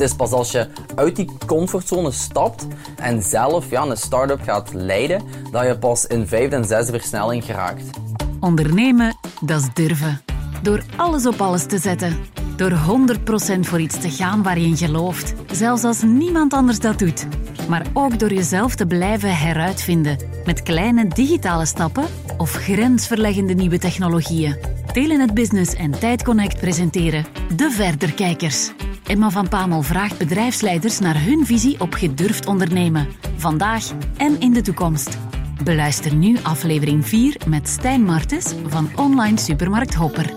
Het is pas als je uit die comfortzone stapt en zelf ja, een start-up gaat leiden, dat je pas in vijfde en zesde versnelling geraakt. Ondernemen, dat is durven. Door alles op alles te zetten. Door 100% voor iets te gaan waar je in gelooft. Zelfs als niemand anders dat doet. Maar ook door jezelf te blijven heruitvinden. Met kleine digitale stappen of grensverleggende nieuwe technologieën. Telenet Business en Tijdconnect presenteren De Verderkijkers. Emma van Pamel vraagt bedrijfsleiders naar hun visie op gedurfd ondernemen. Vandaag en in de toekomst. Beluister nu aflevering 4 met Stijn Martens van online supermarkt Hopper.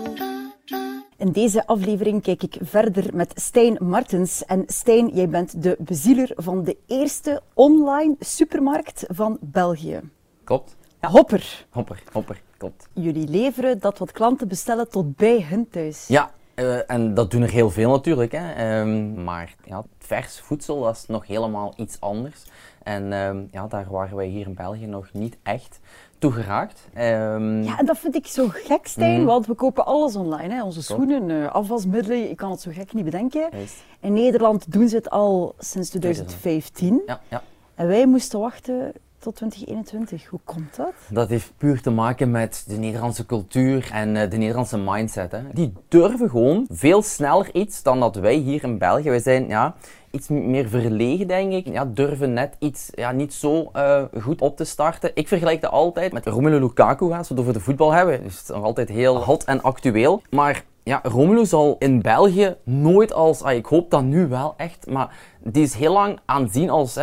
In deze aflevering kijk ik verder met Stijn Martens. En Stijn, jij bent de bezieler van de eerste online supermarkt van België. Klopt? Ja, Hopper. Hopper, hopper, klopt. Jullie leveren dat wat klanten bestellen tot bij hun thuis. Ja, uh, en dat doen er heel veel natuurlijk. Hè. Um, maar ja, vers voedsel dat is nog helemaal iets anders. En um, ja, daar waren wij hier in België nog niet echt toe geraakt. Um, ja, en dat vind ik zo gek, Stijn, mm. want we kopen alles online. Hè. Onze schoenen, uh, afwasmiddelen, ik kan het zo gek niet bedenken. Juist. In Nederland doen ze het al sinds 2015. Ja, ja. En wij moesten wachten tot 2021. Hoe komt dat? Dat heeft puur te maken met de Nederlandse cultuur en uh, de Nederlandse mindset. Hè. Die durven gewoon veel sneller iets dan dat wij hier in België. Wij zijn ja, iets meer verlegen, denk ik. Ja, durven net iets ja, niet zo uh, goed op te starten. Ik vergelijk dat altijd met Romelu Lukaku, als we het over de voetbal hebben. Dus het is nog altijd heel hot en actueel. Maar ja, Romelu zal in België nooit als, ah, ik hoop dat nu wel echt, maar die is heel lang aanzien als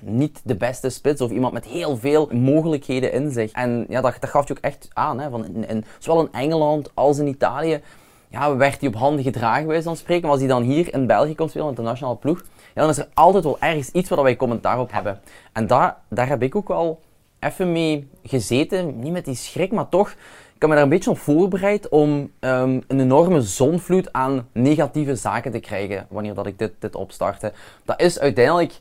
niet de beste spits of iemand met heel veel mogelijkheden in zich. En ja, dat, dat gaf je ook echt aan. Hè, van in, zowel in Engeland als in Italië ja, werd hij op handen gedragen, bij spreken. Maar als hij dan hier in België komt spelen, in de nationale ploeg, ja, dan is er altijd wel ergens iets waar wij commentaar op hebben. En daar, daar heb ik ook wel even mee gezeten. Niet met die schrik, maar toch. Ik heb me daar een beetje op voorbereid om um, een enorme zonvloed aan negatieve zaken te krijgen wanneer dat ik dit, dit opstartte. Dat is uiteindelijk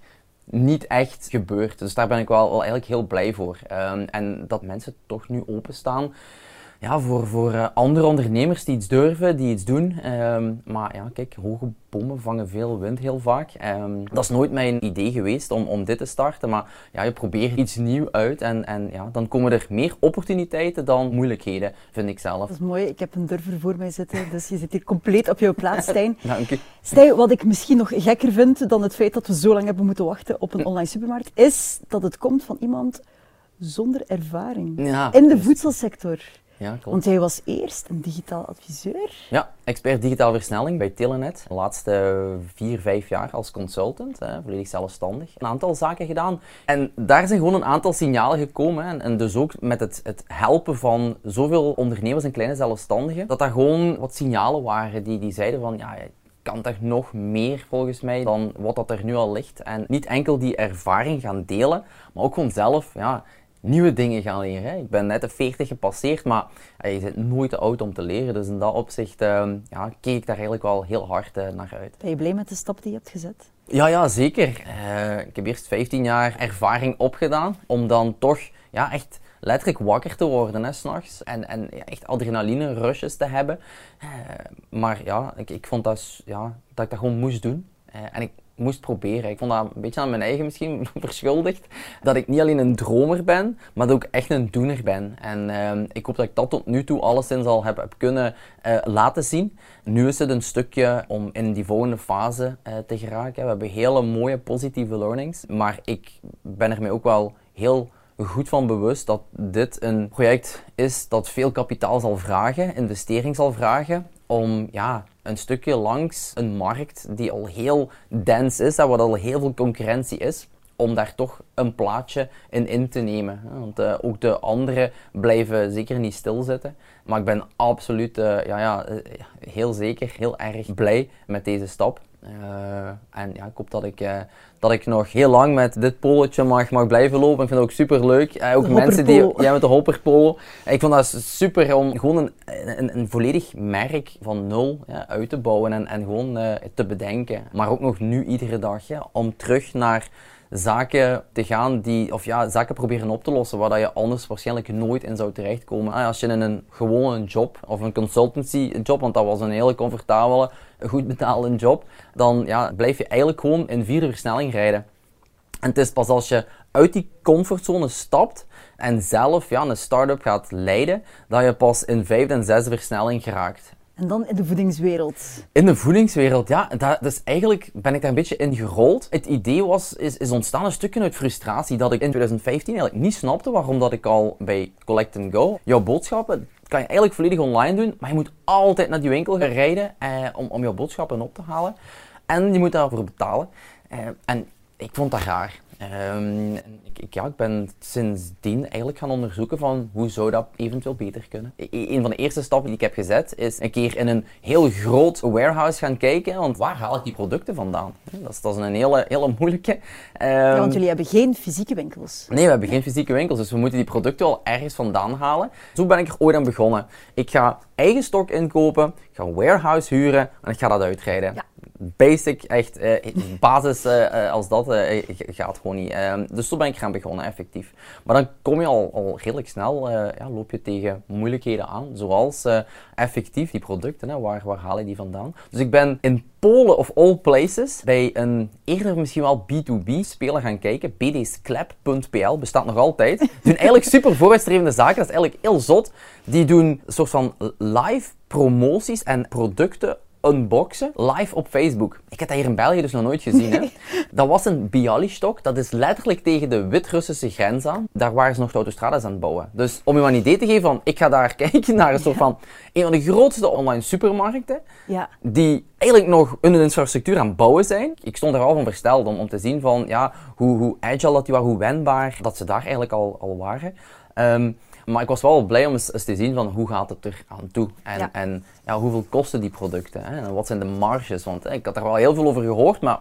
niet echt gebeurd. Dus daar ben ik wel, eigenlijk heel blij voor. Um, en dat mensen toch nu openstaan ja, voor, voor uh, andere ondernemers die iets durven, die iets doen. Um, maar ja, kijk, hoge bomen vangen veel wind heel vaak. Um, dat is nooit mijn idee geweest om, om dit te starten. Maar ja, je probeert iets nieuws uit en, en ja, dan komen er meer opportuniteiten dan moeilijkheden, vind ik zelf. Dat is mooi. Ik heb een durver voor mij zitten, dus je zit hier compleet op jouw plaats, Stijn. Dank je. Stijn, wat ik misschien nog gekker vind dan het feit dat we zo lang hebben moeten wachten op een online supermarkt, is dat het komt van iemand zonder ervaring ja, in de voedselsector. Ja, klopt. Want jij was eerst een digitaal adviseur. Ja, expert digitaal versnelling bij Telenet. De laatste vier, vijf jaar als consultant, hè, volledig zelfstandig. Een aantal zaken gedaan. En daar zijn gewoon een aantal signalen gekomen. Hè. En dus ook met het, het helpen van zoveel ondernemers en kleine zelfstandigen, dat daar gewoon wat signalen waren die, die zeiden van, ja, kan toch nog meer volgens mij dan wat dat er nu al ligt. En niet enkel die ervaring gaan delen, maar ook gewoon zelf ja, nieuwe dingen gaan leren. Ik ben net de 40 gepasseerd, maar je bent nooit te oud om te leren. Dus in dat opzicht uh, ja, keek ik daar eigenlijk wel heel hard uh, naar uit. Ben je blij met de stap die je hebt gezet? Ja, ja zeker. Uh, ik heb eerst 15 jaar ervaring opgedaan om dan toch ja, echt letterlijk wakker te worden hè, s'nachts. En, en ja, echt adrenaline rushes te hebben. Eh, maar ja, ik, ik vond dat, ja, dat ik dat gewoon moest doen. en ik moest proberen. Ik vond dat een beetje aan mijn eigen misschien verschuldigd. Dat ik niet alleen een dromer ben, maar dat ik echt een doener ben. En uh, ik hoop dat ik dat tot nu toe alleszins al heb, heb kunnen uh, laten zien. Nu is het een stukje om in die volgende fase uh, te geraken. We hebben hele mooie positieve learnings. Maar ik ben er mij ook wel heel goed van bewust dat dit een project is dat veel kapitaal zal vragen, investering zal vragen, om ja, een stukje langs een markt die al heel dense is, waar al heel veel concurrentie is, om daar toch een plaatje in in te nemen. Want uh, ook de anderen blijven zeker niet stilzitten. Maar ik ben absoluut, uh, ja, ja, eh, heel zeker, heel erg blij met deze stap. Uh, en ja, ik hoop dat ik, uh, dat ik nog heel lang met dit polootje mag, mag blijven lopen. Ik vind het ook super leuk. Uh, ook mensen die. Ja, met de hopperpolo. Ik vond dat super om gewoon een, een, een volledig merk van nul ja, uit te bouwen en, en gewoon te bedenken. Maar ook nog nu iedere dag ja, om terug naar zaken te gaan die, of ja, zaken proberen op te lossen waar dat je anders waarschijnlijk nooit in zou terechtkomen. Ah, als je in een gewone job of een consultancy job, want dat was een hele comfortabele, goed betaalde job, dan ja, blijf je eigenlijk gewoon in vierde versnelling rijden. En het is pas als je uit die comfortzone stapt en zelf ja, een start-up gaat leiden, dat je pas in vijfde en zesde versnelling geraakt. En dan in de voedingswereld. In de voedingswereld, ja. Dat, dus eigenlijk ben ik daar een beetje in gerold. Het idee was, is, is ontstaan een stukje uit frustratie dat ik in 2015 eigenlijk niet snapte waarom dat ik al bij Collect Go jouw boodschappen kan je eigenlijk volledig online doen, maar je moet altijd naar die winkel gaan rijden eh, om, om jouw boodschappen op te halen. En je moet daarvoor betalen. Eh, en ik vond dat raar. Um, ik, ja, ik ben sindsdien eigenlijk gaan onderzoeken van hoe zou dat eventueel beter kunnen. E, een van de eerste stappen die ik heb gezet is een keer in een heel groot warehouse gaan kijken, want waar haal ik die producten vandaan? Dat is, dat is een hele, hele moeilijke. Um, ja, want jullie hebben geen fysieke winkels. Nee, we hebben geen fysieke winkels, dus we moeten die producten wel ergens vandaan halen. Zo ben ik er ooit aan begonnen. Ik ga eigen stok inkopen, ik ga een warehouse huren en ik ga dat uitrijden. Ja basic, echt eh, basis eh, eh, als dat eh, gaat gewoon niet. Ehm, dus zo ben ik gaan begonnen, effectief. Maar dan kom je al, al redelijk snel, eh, ja, loop je tegen moeilijkheden aan, zoals eh, effectief die producten, hè, waar, waar haal je die vandaan? Dus ik ben in Polen of all places bij een eerder misschien wel B2B speler gaan kijken. bdsclap.pl bestaat nog altijd. Doen eigenlijk super vooruitstrevende zaken. Dat is eigenlijk heel zot. Die doen een soort van live promoties en producten unboxen live op Facebook. Ik heb dat hier in België dus nog nooit gezien. Hè? Dat was een Bialystok. Dat is letterlijk tegen de Wit-Russische grens aan. Daar waren ze nog de autostrades aan het bouwen. Dus om je een idee te geven van, ik ga daar kijken naar een soort van een van de grootste online supermarkten. Ja. Die eigenlijk nog hun infrastructuur aan het bouwen zijn. Ik stond er al van versteld om, om te zien van, ja, hoe, hoe agile dat die waren, hoe wendbaar dat ze daar eigenlijk al, al waren. Um, maar ik was wel blij om eens, te zien van hoe gaat het er aan toe. En, ja. en ja, hoeveel kosten die producten. Hè? En wat zijn de marges. Want hè, ik had er wel heel veel over gehoord, maar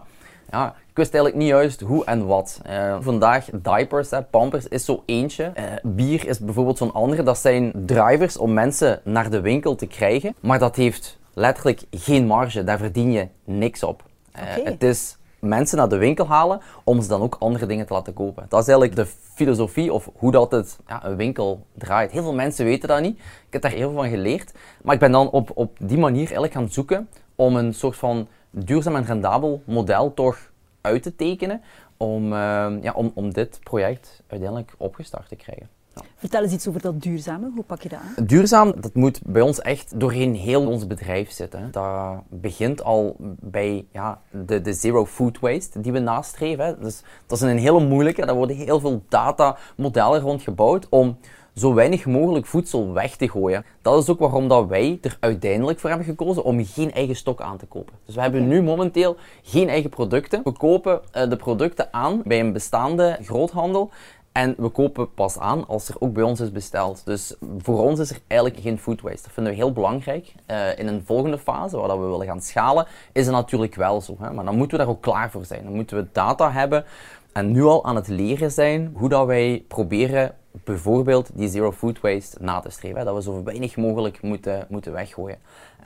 ja, ik wist eigenlijk niet juist hoe en wat. Uh, vandaag diapers, hè, pampers is zo eentje. Uh, bier is bijvoorbeeld zo'n andere. Dat zijn drivers om mensen naar de winkel te krijgen. Maar dat heeft letterlijk geen marge. Daar verdien je niks op. Uh, Het is mensen naar de winkel halen om ze dan ook andere dingen te laten kopen. Dat is eigenlijk de filosofie of hoe dat het, ja, een winkel draait. Heel veel mensen weten dat niet. Ik heb daar heel veel van geleerd. Maar ik ben dan op, op die manier eigenlijk gaan zoeken om een soort van duurzaam en rendabel model toch uit te tekenen om, uh, ja, om, om dit project uiteindelijk opgestart te krijgen. Vertel eens iets over dat duurzame. Hoe pak je dat aan? Duurzaam, dat moet bij ons echt doorheen heel ons bedrijf zitten. Dat begint al bij ja, de, de zero food waste die we nastreven. Dus dat is een hele moeilijke. Daar worden heel veel datamodellen rond gebouwd om zo weinig mogelijk voedsel weg te gooien. Dat is ook waarom dat wij er uiteindelijk voor hebben gekozen om geen eigen stok aan te kopen. Dus we hebben nu momenteel geen eigen producten. We kopen uh, de producten aan bij een bestaande groothandel en we kopen pas aan als er ook bij ons is besteld. Dus voor ons is er eigenlijk geen food waste. Dat vinden we heel belangrijk. Uh, in een volgende fase, waar we willen gaan schalen, is het natuurlijk wel zo. Hè? Maar dan moeten we daar ook klaar voor zijn. Dan moeten we data hebben en nu al aan het leren zijn hoe dat wij proberen bijvoorbeeld die zero food waste na te streven. Hè? Dat we zo weinig mogelijk moeten, moeten weggooien.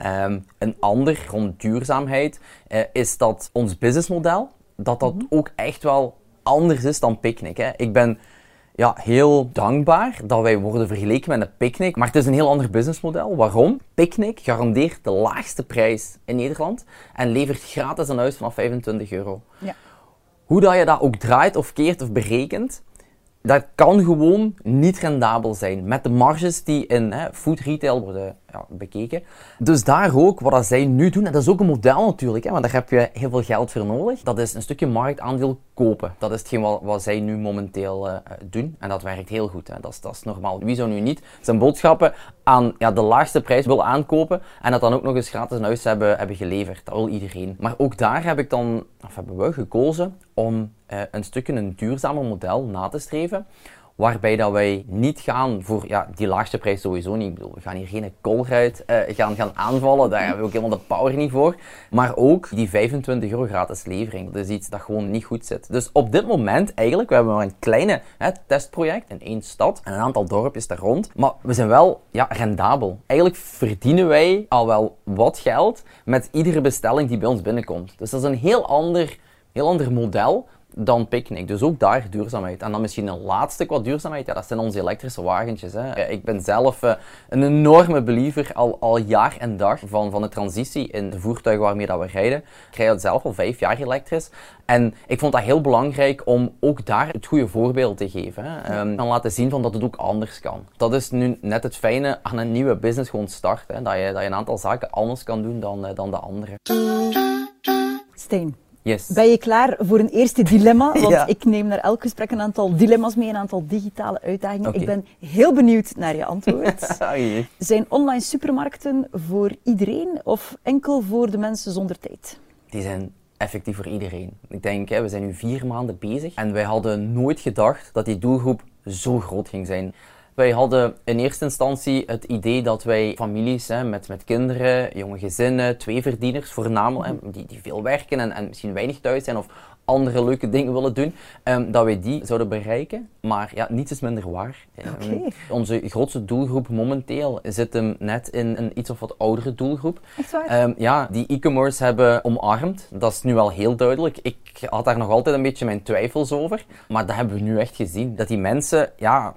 Um, een ander rond duurzaamheid uh, is dat ons businessmodel, dat dat mm -hmm. ook echt wel anders is dan Picnic. Hè? Ik ben ja, heel dankbaar dat wij worden vergeleken met een Picnic. Maar het is een heel ander businessmodel. Waarom? Picnic garandeert de laagste prijs in Nederland en levert gratis een huis vanaf 25 euro. Ja. Hoe dat je dat ook draait of keert of berekent, dat kan gewoon niet rendabel zijn met de marges die in hè, food retail worden ja, bekeken. Dus daar ook, wat zij nu doen, en dat is ook een model natuurlijk, hè, want daar heb je heel veel geld voor nodig. Dat is een stukje marktaandeel kopen. Dat is hetgeen wat, wat zij nu momenteel uh, doen. En dat werkt heel goed. Hè. Dat, is, dat is normaal. Wie zou nu niet zijn boodschappen aan ja, de laagste prijs wil aankopen en dat dan ook nog eens gratis in huis hebben, hebben geleverd? Dat wil iedereen. Maar ook daar heb ik dan, of hebben we gekozen om uh, een stukje een duurzamer model na te streven waarbij dat wij niet gaan voor ja, die laagste prijs sowieso niet. Ik bedoel, we gaan hier geen koolruit uh, gaan, gaan aanvallen, daar hebben we ook helemaal de power niet voor. Maar ook die 25 euro gratis levering, dat is iets dat gewoon niet goed zit. Dus op dit moment eigenlijk, we hebben maar een kleine hè, testproject in één stad en een aantal dorpjes daar rond, maar we zijn wel ja, rendabel. Eigenlijk verdienen wij al wel wat geld met iedere bestelling die bij ons binnenkomt. Dus dat is een heel ander heel ander model dan Picnic. Dus ook daar duurzaamheid. En dan misschien een laatste qua duurzaamheid, ja, dat zijn onze elektrische wagentjes. Hè. Ik ben zelf uh, een enorme believer al, al jaar en dag van, van de transitie in de voertuigen waarmee dat we rijden. Ik rijd zelf al vijf jaar elektrisch. En ik vond dat heel belangrijk om ook daar het goede voorbeeld te geven. Hè. Um, en laten zien van dat het ook anders kan. Dat is nu net het fijne aan een nieuwe business gewoon starten. Hè. Dat, je, dat je een aantal zaken anders kan doen dan, uh, dan de andere. Steen. Yes. Ben je klaar voor een eerste dilemma? Want ik neem naar elk gesprek een aantal dilemma's mee, een aantal digitale uitdagingen. Ik ben heel benieuwd naar je antwoord. Zijn online supermarkten voor iedereen of enkel voor de mensen zonder tijd? Die zijn effectief voor iedereen. Ik denk, hè, we zijn nu vier maanden bezig en wij hadden nooit gedacht dat die doelgroep zo groot ging zijn. Wij hadden in eerste instantie het idee dat wij families hè, met, met kinderen, jonge gezinnen, tweeverdieners voornamelijk, die, die veel werken en, en misschien weinig thuis zijn of andere leuke dingen willen doen, um, dat wij die zouden bereiken. Maar ja, niets is minder waar. Um, onze grootste doelgroep momenteel zit hem net in een iets of wat oudere doelgroep. Echt waar? Um, ja, die e-commerce hebben omarmd. Dat is nu wel heel duidelijk. Ik had daar nog altijd een beetje mijn twijfels over. Maar dat hebben we nu echt gezien. Dat die mensen, ja,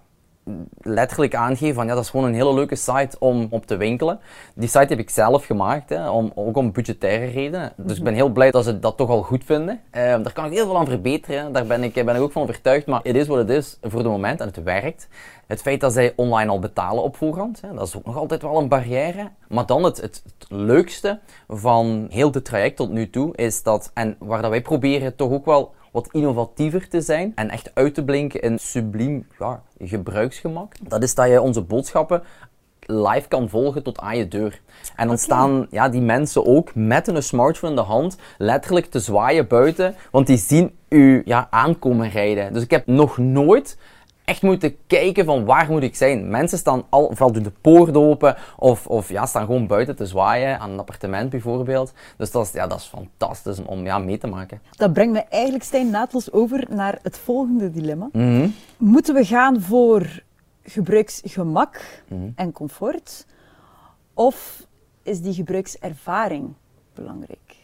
letterlijk aangeven van ja, dat is gewoon een hele leuke site om op te winkelen. Die site heb ik zelf gemaakt, hè, om, ook om budgettaire redenen. Dus ik ben heel blij dat ze dat toch al goed vinden. Uh, daar kan ik heel veel aan verbeteren, daar ben ik, ben ik ook van overtuigd. Maar het is wat het is voor de moment en het werkt. Het feit dat zij online al betalen op voorhand, hè, dat is ook nog altijd wel een barrière. Maar dan het, het, het, leukste van heel dit traject tot nu toe is dat, en waar dat wij proberen toch ook wel wat innovatiever te zijn en echt uit te blinken in subliem ja, gebruiksgemak. Dat is dat je onze boodschappen live kan volgen tot aan je deur. En dan staan ja, die mensen ook met een smartphone in de hand letterlijk te zwaaien buiten, want die zien u ja, aankomen rijden. Dus ik heb nog nooit echt moeten kijken van waar moet ik zijn. Mensen staan al, doen de poort open of, of ja, staan gewoon buiten te zwaaien aan een appartement bijvoorbeeld. Dus dat is, ja, dat is fantastisch om ja, mee te maken. Dat brengt me eigenlijk, Stijn, naadloos over naar het volgende dilemma. Mhm. Moeten we gaan voor gebruiksgemak mhm. en comfort? Of is die gebruikservaring belangrijk?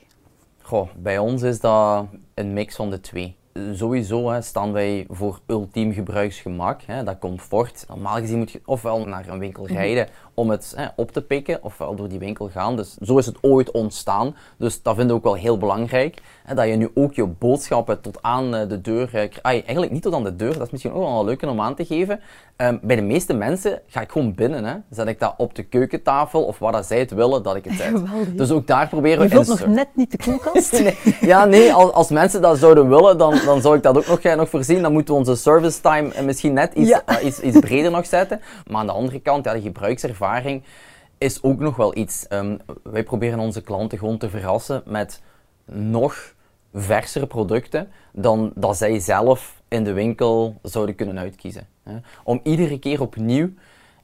Goh, bij ons is dat een mix van de twee sowieso hè, staan wij voor ultiem gebruiksgemak. Hè, dat comfort. Normaal gezien moet je ofwel naar een winkel mhm. rijden om het hè, op te pikken, ofwel door die winkel gaan. Dus zo is het ooit ontstaan. Dus dat vinden we ook wel heel belangrijk. Hè, dat je nu ook je boodschappen tot aan eh, de deur... Uh, eigenlijk niet tot aan de deur, dat is misschien ook wel een leuke om aan te geven. Um, bij de meeste mensen ga ik gewoon binnen. Hè. Zet ik dat op de keukentafel of waar dat zij het willen dat ik het zet. Dus ook daar proberen we... Je wilt nog net niet de koelkast? nee, ja, nee, als, als, mensen dat zouden willen, dan, dan zou ik dat ook nog, nog voorzien. Dan moeten we onze service time misschien net iets, uh, iets, iets breder nog zetten. Maar aan de andere kant, ja, de gebruikservaring is ook nog wel iets. Um, wij proberen onze klanten gewoon te verrassen met nog versere producten dan dat zij zelf in de winkel zouden kunnen uitkiezen. Om iedere keer opnieuw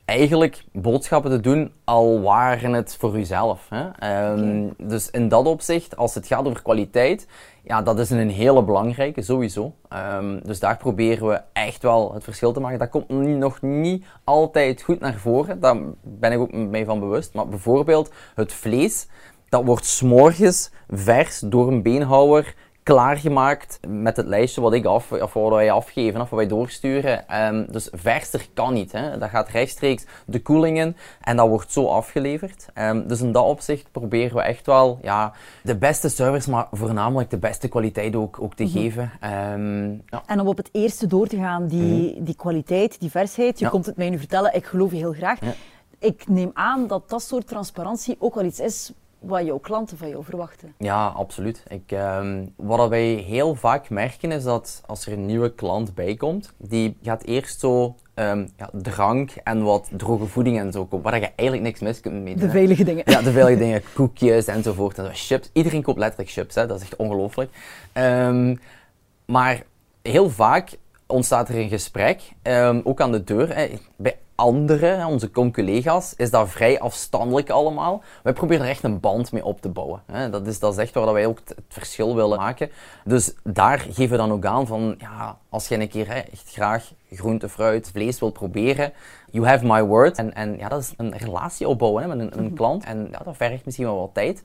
eigenlijk boodschappen te doen, al waren het voor uzelf. Um, dus in dat opzicht, als het gaat over kwaliteit, ja, dat is een hele belangrijke, sowieso. Um, dus daar proberen we echt wel het verschil te maken. Dat komt nog niet altijd goed naar voren, daar ben ik ook mee van bewust. Maar bijvoorbeeld het vlees, dat wordt s'morgens vers door een beenhouwer klaargemaakt met het lijstje wat ik af, of wat wij afgeven, of wat wij doorsturen. Um, dus verster kan niet. Hè. Dat gaat rechtstreeks de koeling in en dat wordt zo afgeleverd. Um, dus in dat opzicht proberen we echt wel ja, de beste service, maar voornamelijk de beste kwaliteit ook, ook te mhm. geven. Um, ja. En om op het eerste door te gaan, die, mhm. die kwaliteit, die versheid, je komt het mij nu vertellen, ik geloof je heel graag. Ik neem aan dat dat soort transparantie ook wel iets is wat jouw klanten van jou verwachten. Ja, absoluut. Ik, um, wat wij heel vaak merken is dat als er een nieuwe klant bijkomt, die gaat eerst zo um, ja, drank en wat droge voeding en zo kopen, waar je eigenlijk niks mis kunt mee De veilige dingen. Ja, de veilige dingen, koekjes enzovoort. En zo, chips. Iedereen koopt letterlijk chips, hè. dat is echt ongelooflijk. Um, maar heel vaak ontstaat er een gesprek, ook aan de deur. Hè. Bij anderen, onze collega's, is dat vrij afstandelijk allemaal. Wij proberen er echt een band mee op te bouwen. Dat, is, dat echt waar wij ook het verschil willen maken. Dus daar geven we dan ook aan van, ja, als je een keer echt graag groente, fruit, vlees wilt proberen, you have my word. En, en ja, dat is een relatie opbouwen met een, een, klant. En ja, dat vergt misschien wel wat tijd.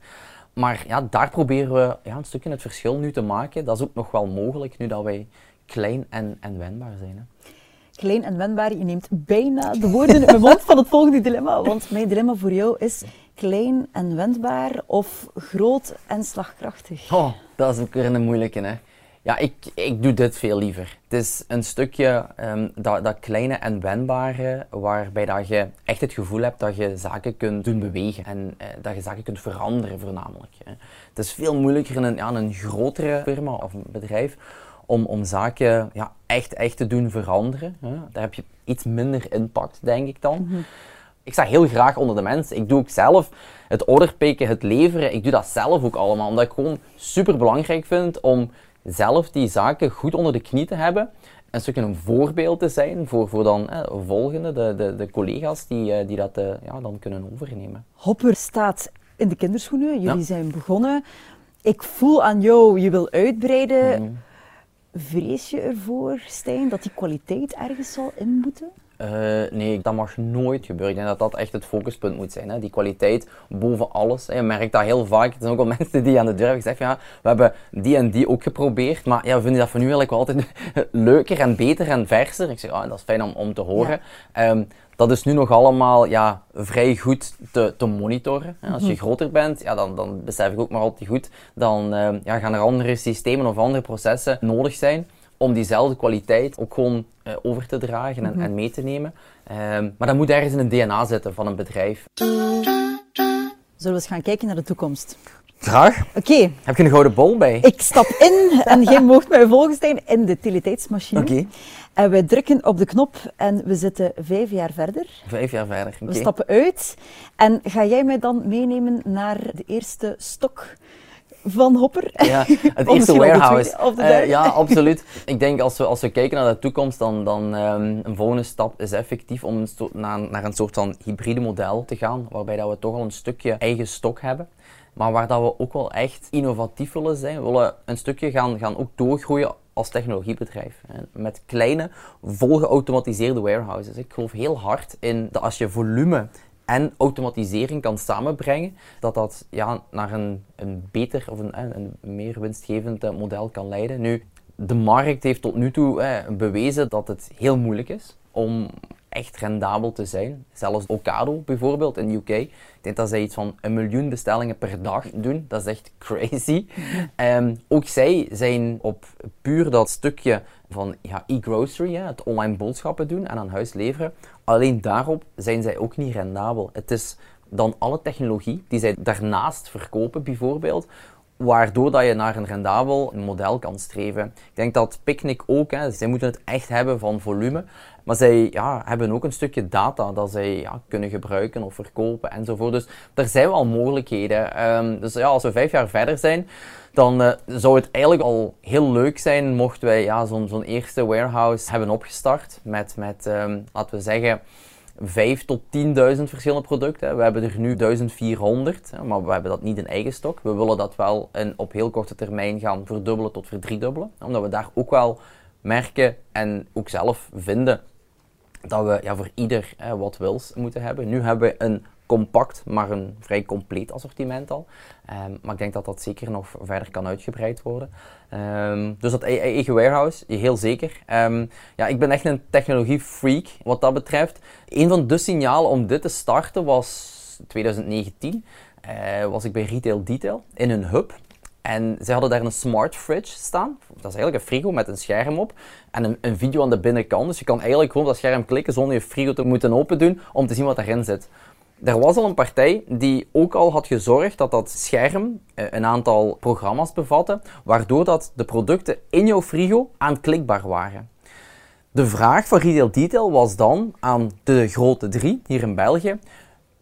maar ja, daar proberen we ja, een stukje het verschil nu te maken. Dat is ook nog wel mogelijk nu dat wij klein en, en wendbaar zijn. Hè. Klein en wendbaar, je neemt bijna de woorden in mijn mond van het volgende dilemma. Want mijn dilemma voor jou is klein en wendbaar of groot en slagkrachtig? Oh, dat is ook weer een moeilijke. Hè. Ja, ik, ik doe dit veel liever. Het is een stukje um, dat, dat kleine en wendbare, waarbij dat je echt het gevoel hebt dat je zaken kunt doen bewegen en uh, dat je zaken kunt veranderen voornamelijk. Hè. Het is veel moeilijker in een, ja, een grotere firma of een bedrijf om, om zaken ja, echt, echt te doen veranderen. Hè. Daar heb je iets minder impact, denk ik dan. Mhm. Ik sta heel graag onder de mensen. Ik doe ook zelf het orderpikken, het leveren. Ik doe dat zelf ook allemaal, omdat ik gewoon super belangrijk vind om zelf die zaken goed onder de knie te hebben. Een stukje een voorbeeld te zijn voor, voor dan eh, volgende, de, de, de collega's die, eh, die dat eh, ja, dan kunnen overnemen. Hopper staat in de kinderschoenen. Jullie zijn begonnen. Ik voel aan jou, je wil uitbreiden. Mhm. Vrees je ervoor, Stijn, dat die kwaliteit ergens zal inboeten? Uh, nee, dat mag nooit gebeuren. Ik denk dat dat echt het focuspunt moet zijn. Hè. Die kwaliteit boven alles. Je merkt dat heel vaak. Er zijn ook al mensen die aan de deur hebben gezegd: ja, we hebben die en die ook geprobeerd. Maar ja, we vinden dat voor nu eigenlijk wel altijd leuker en beter en verser. Ik zeg: oh, dat is fijn om, om te horen. Ehm, dat is nu nog allemaal ja, vrij goed te, te monitoren. Als je mhm. groter bent, ja, dan, dan besef ik ook maar altijd goed, dan uh, ja, gaan er andere systemen of andere processen nodig zijn om diezelfde kwaliteit ook gewoon uh, over te dragen en, mm -hmm. en mee te nemen. Um, maar dat moet ergens in een DNA zitten van een bedrijf. Zullen we eens gaan kijken naar de toekomst? Graag. Oké. Heb je een gouden bol bij? Ik stap in en jij moogt mij volgen in de utiliteitsmachine. Oké. En we drukken op de knop en we zitten vijf jaar verder. Vijf jaar verder, We stappen uit en ga jij mij dan meenemen naar de eerste stok van Hopper. Ja, het eerste warehouse. Uh, ja, absoluut. Ik denk als we, als we kijken naar de toekomst, dan, dan um, een volgende stap is effectief om naar, naar een soort van hybride model te gaan, waarbij dat we toch al een stukje eigen stok hebben. Maar waar dat we ook wel echt innovatief willen zijn. We willen een stukje gaan, gaan ook doorgroeien als technologiebedrijf. Met kleine, volgeautomatiseerde warehouses. Ik geloof heel hard in dat als je volume en automatisering kan samenbrengen, dat dat ja, naar een, een beter of een, een meer winstgevend eh, model kan leiden. Nu, de markt heeft tot nu toe eh, bewezen dat het heel moeilijk is om echt rendabel te zijn. Zelfs Ocado bijvoorbeeld in de UK. Ik denk dat zij iets van een miljoen bestellingen per dag doen. Dat is echt crazy. um, ook zij zijn op puur dat stukje van ja, e-grocery, het online boodschappen doen en aan huis leveren. Alleen daarop zijn zij ook niet rendabel. Het is dan alle technologie die zij daarnaast verkopen bijvoorbeeld, waardoor dat je naar een rendabel model kan streven. Ik denk dat Picnic ook, hè, zij moeten het echt hebben van volume, maar zij ja, hebben ook een stukje data dat zij ja, kunnen gebruiken of verkopen enzovoort. Dus er zijn wel mogelijkheden. Um, dus ja, als we vijf jaar verder zijn, dan uh, zou het eigenlijk al heel leuk zijn mochten wij ja, zo'n zo'n eerste warehouse hebben opgestart met, met um, laten we zeggen, 5 tot 10.000 verschillende producten. We hebben er nu 1400, maar we hebben dat niet in eigen stok. We willen dat wel in, op heel korte termijn gaan verdubbelen tot verdriedubbelen, omdat we daar ook wel merken en ook zelf vinden dat we ja, voor ieder wat wils moeten hebben. Nu hebben we een compact, maar een vrij compleet assortiment al. Um, maar ik denk dat dat zeker nog verder kan uitgebreid worden. Um, dus dat e-, eigen warehouse, heel zeker. Um, ja, ik ben echt een technologie-freak wat dat betreft. Een van de signalen om dit te starten was 2019. Uh, was ik bij Retail Detail in een hub. En ze hadden daar een smart fridge staan. Dat is eigenlijk een frigo met een scherm op en een, een, video aan de binnenkant. Dus je kan eigenlijk gewoon op dat scherm klikken zonder je frigo te moeten open doen om te zien wat daarin zit. Er was al een partij die ook al had gezorgd dat dat scherm eh, een aantal programma's bevatte, waardoor dat de producten in jouw frigo aanklikbaar waren. De vraag van Retail Detail was dan aan de grote drie hier in België: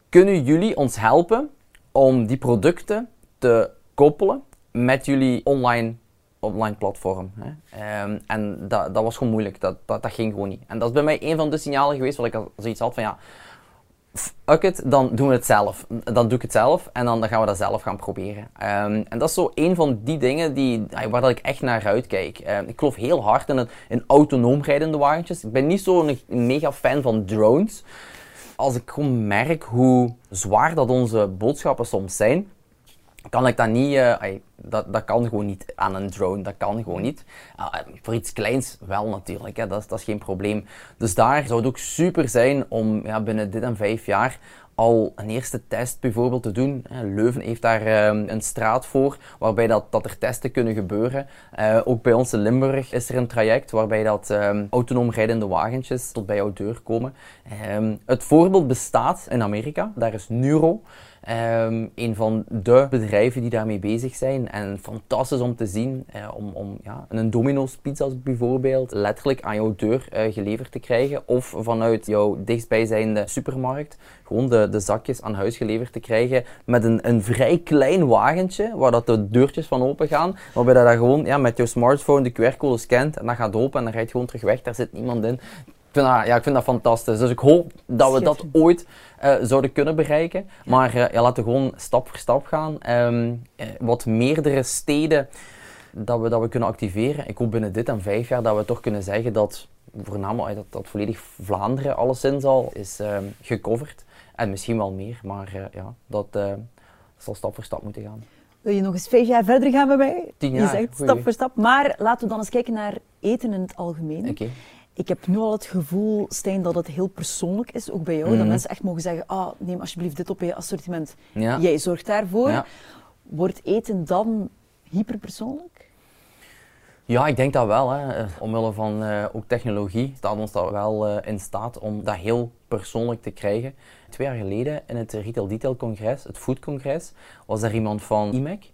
kunnen jullie ons helpen om die producten te koppelen met jullie online, online platform? Hè? Um, en dat, dat was gewoon moeilijk, dat, dat, dat ging gewoon niet. En dat is bij mij een van de signalen geweest waar ik al zoiets had van ja fuck it, dan doen we het zelf. Dan doe ik het zelf en dan, dan gaan we dat zelf gaan proberen. Um, en dat is zo een van die dingen die, waar dat ik echt naar uitkijk. Um, ik geloof heel hard in, het, in autonoom rijdende wagentjes. Ik ben niet zo'n mega fan van drones. Als ik gewoon merk hoe zwaar dat onze boodschappen soms zijn, kan ik dat niet, uh, dat, dat kan gewoon niet aan een drone, dat kan gewoon niet. Uh, voor iets kleins wel natuurlijk, hè. Dat, is, dat is geen probleem. Dus daar zou het ook super zijn om ja, binnen dit en vijf jaar al een eerste test bijvoorbeeld te doen. Leuven heeft daar ehm, een straat voor waarbij dat, dat er testen kunnen gebeuren. Uh, ook bij ons in Limburg is er een traject waarbij dat um, autonoom rijdende wagentjes tot bij jouw deur komen. Um, het voorbeeld bestaat in Amerika, daar is Nuro. Um, een van de bedrijven die daarmee bezig zijn. En fantastisch om te zien, uh, om, om ja, een Domino's pizza bijvoorbeeld letterlijk aan jouw deur uh, geleverd te krijgen. Of vanuit jouw dichtstbijzijnde supermarkt gewoon de, de zakjes aan huis geleverd te krijgen met een, een vrij klein wagentje waar dat de deurtjes van open gaan. Waarbij dat, dat gewoon ja, met jouw smartphone de QR-code scant en dat gaat open en dan rijdt gewoon terug weg. Daar zit niemand in. Ik vind, dat, ja, ik vind dat fantastisch. Dus ik hoop dat we dat ooit uh, zouden kunnen bereiken. Maar uh, ja, laten we gewoon stap voor stap gaan. Um, uh, wat meerdere steden dat we, dat we kunnen activeren. Ik hoop binnen dit en vijf jaar dat we toch kunnen zeggen dat voornamelijk dat, dat volledig Vlaanderen alleszins al is um, gecoverd. En misschien wel meer, maar ja, dat zal stap voor stap moeten gaan. Wil je nog eens vijf jaar verder gaan bij mij? Tien jaar. Je zegt stap voor stap. Maar laten we dan eens kijken naar eten in het algemeen. Okay. Ik heb nu al het gevoel, Stijn, dat het heel persoonlijk is, ook bij jou. Dat mhm. mensen echt mogen zeggen, ah, neem alsjeblieft dit op je assortiment. Jij zorgt daarvoor. Wordt eten dan hyperpersoonlijk? Ja, ik denk dat wel. Hè. Omwille van uh, ook technologie staat ons dat wel uh, in staat om dat heel persoonlijk te krijgen. Twee jaar geleden in het Retail Detail Congres, het Food Congres, was er iemand van IMEC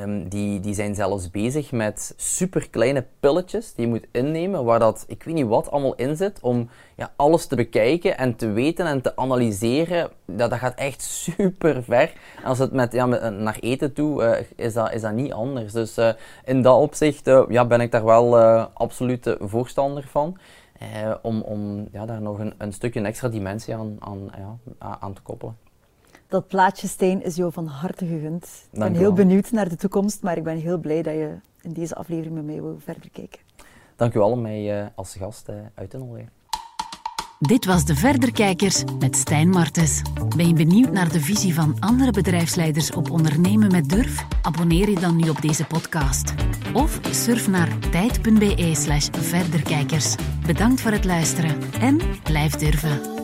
Um, die, die zijn zelfs bezig met super kleine pilletjes die je moet innemen, waar dat, ik weet niet wat, allemaal in zit, om ja, alles te bekijken en te weten en te analyseren. Dat, dat gaat echt super ver. En als het met, ja, met, naar eten toe, uh, is, dat, is dat niet anders. Dus uh, in dat opzicht ja, ben ik daar wel absoluut voorstander van. om om ja, daar nog een, een stukje extra dimensie aan, aan, ja, aan te koppelen. Dat plaatje steen is jou van harte gegund. Ik ben heel benieuwd naar de toekomst, maar ik ben heel blij dat je in deze aflevering met mij wil verder kijken. Dank u wel om mij uh, als gast uh, uit te nodigen. Dit was De Verderkijkers met Stijn Martens. Ben je benieuwd naar de visie van andere bedrijfsleiders op ondernemen met durf? Abonneer je dan nu op deze podcast. Of surf naar tijd.be slash verderkijkers. Bedankt voor het luisteren en blijf durven.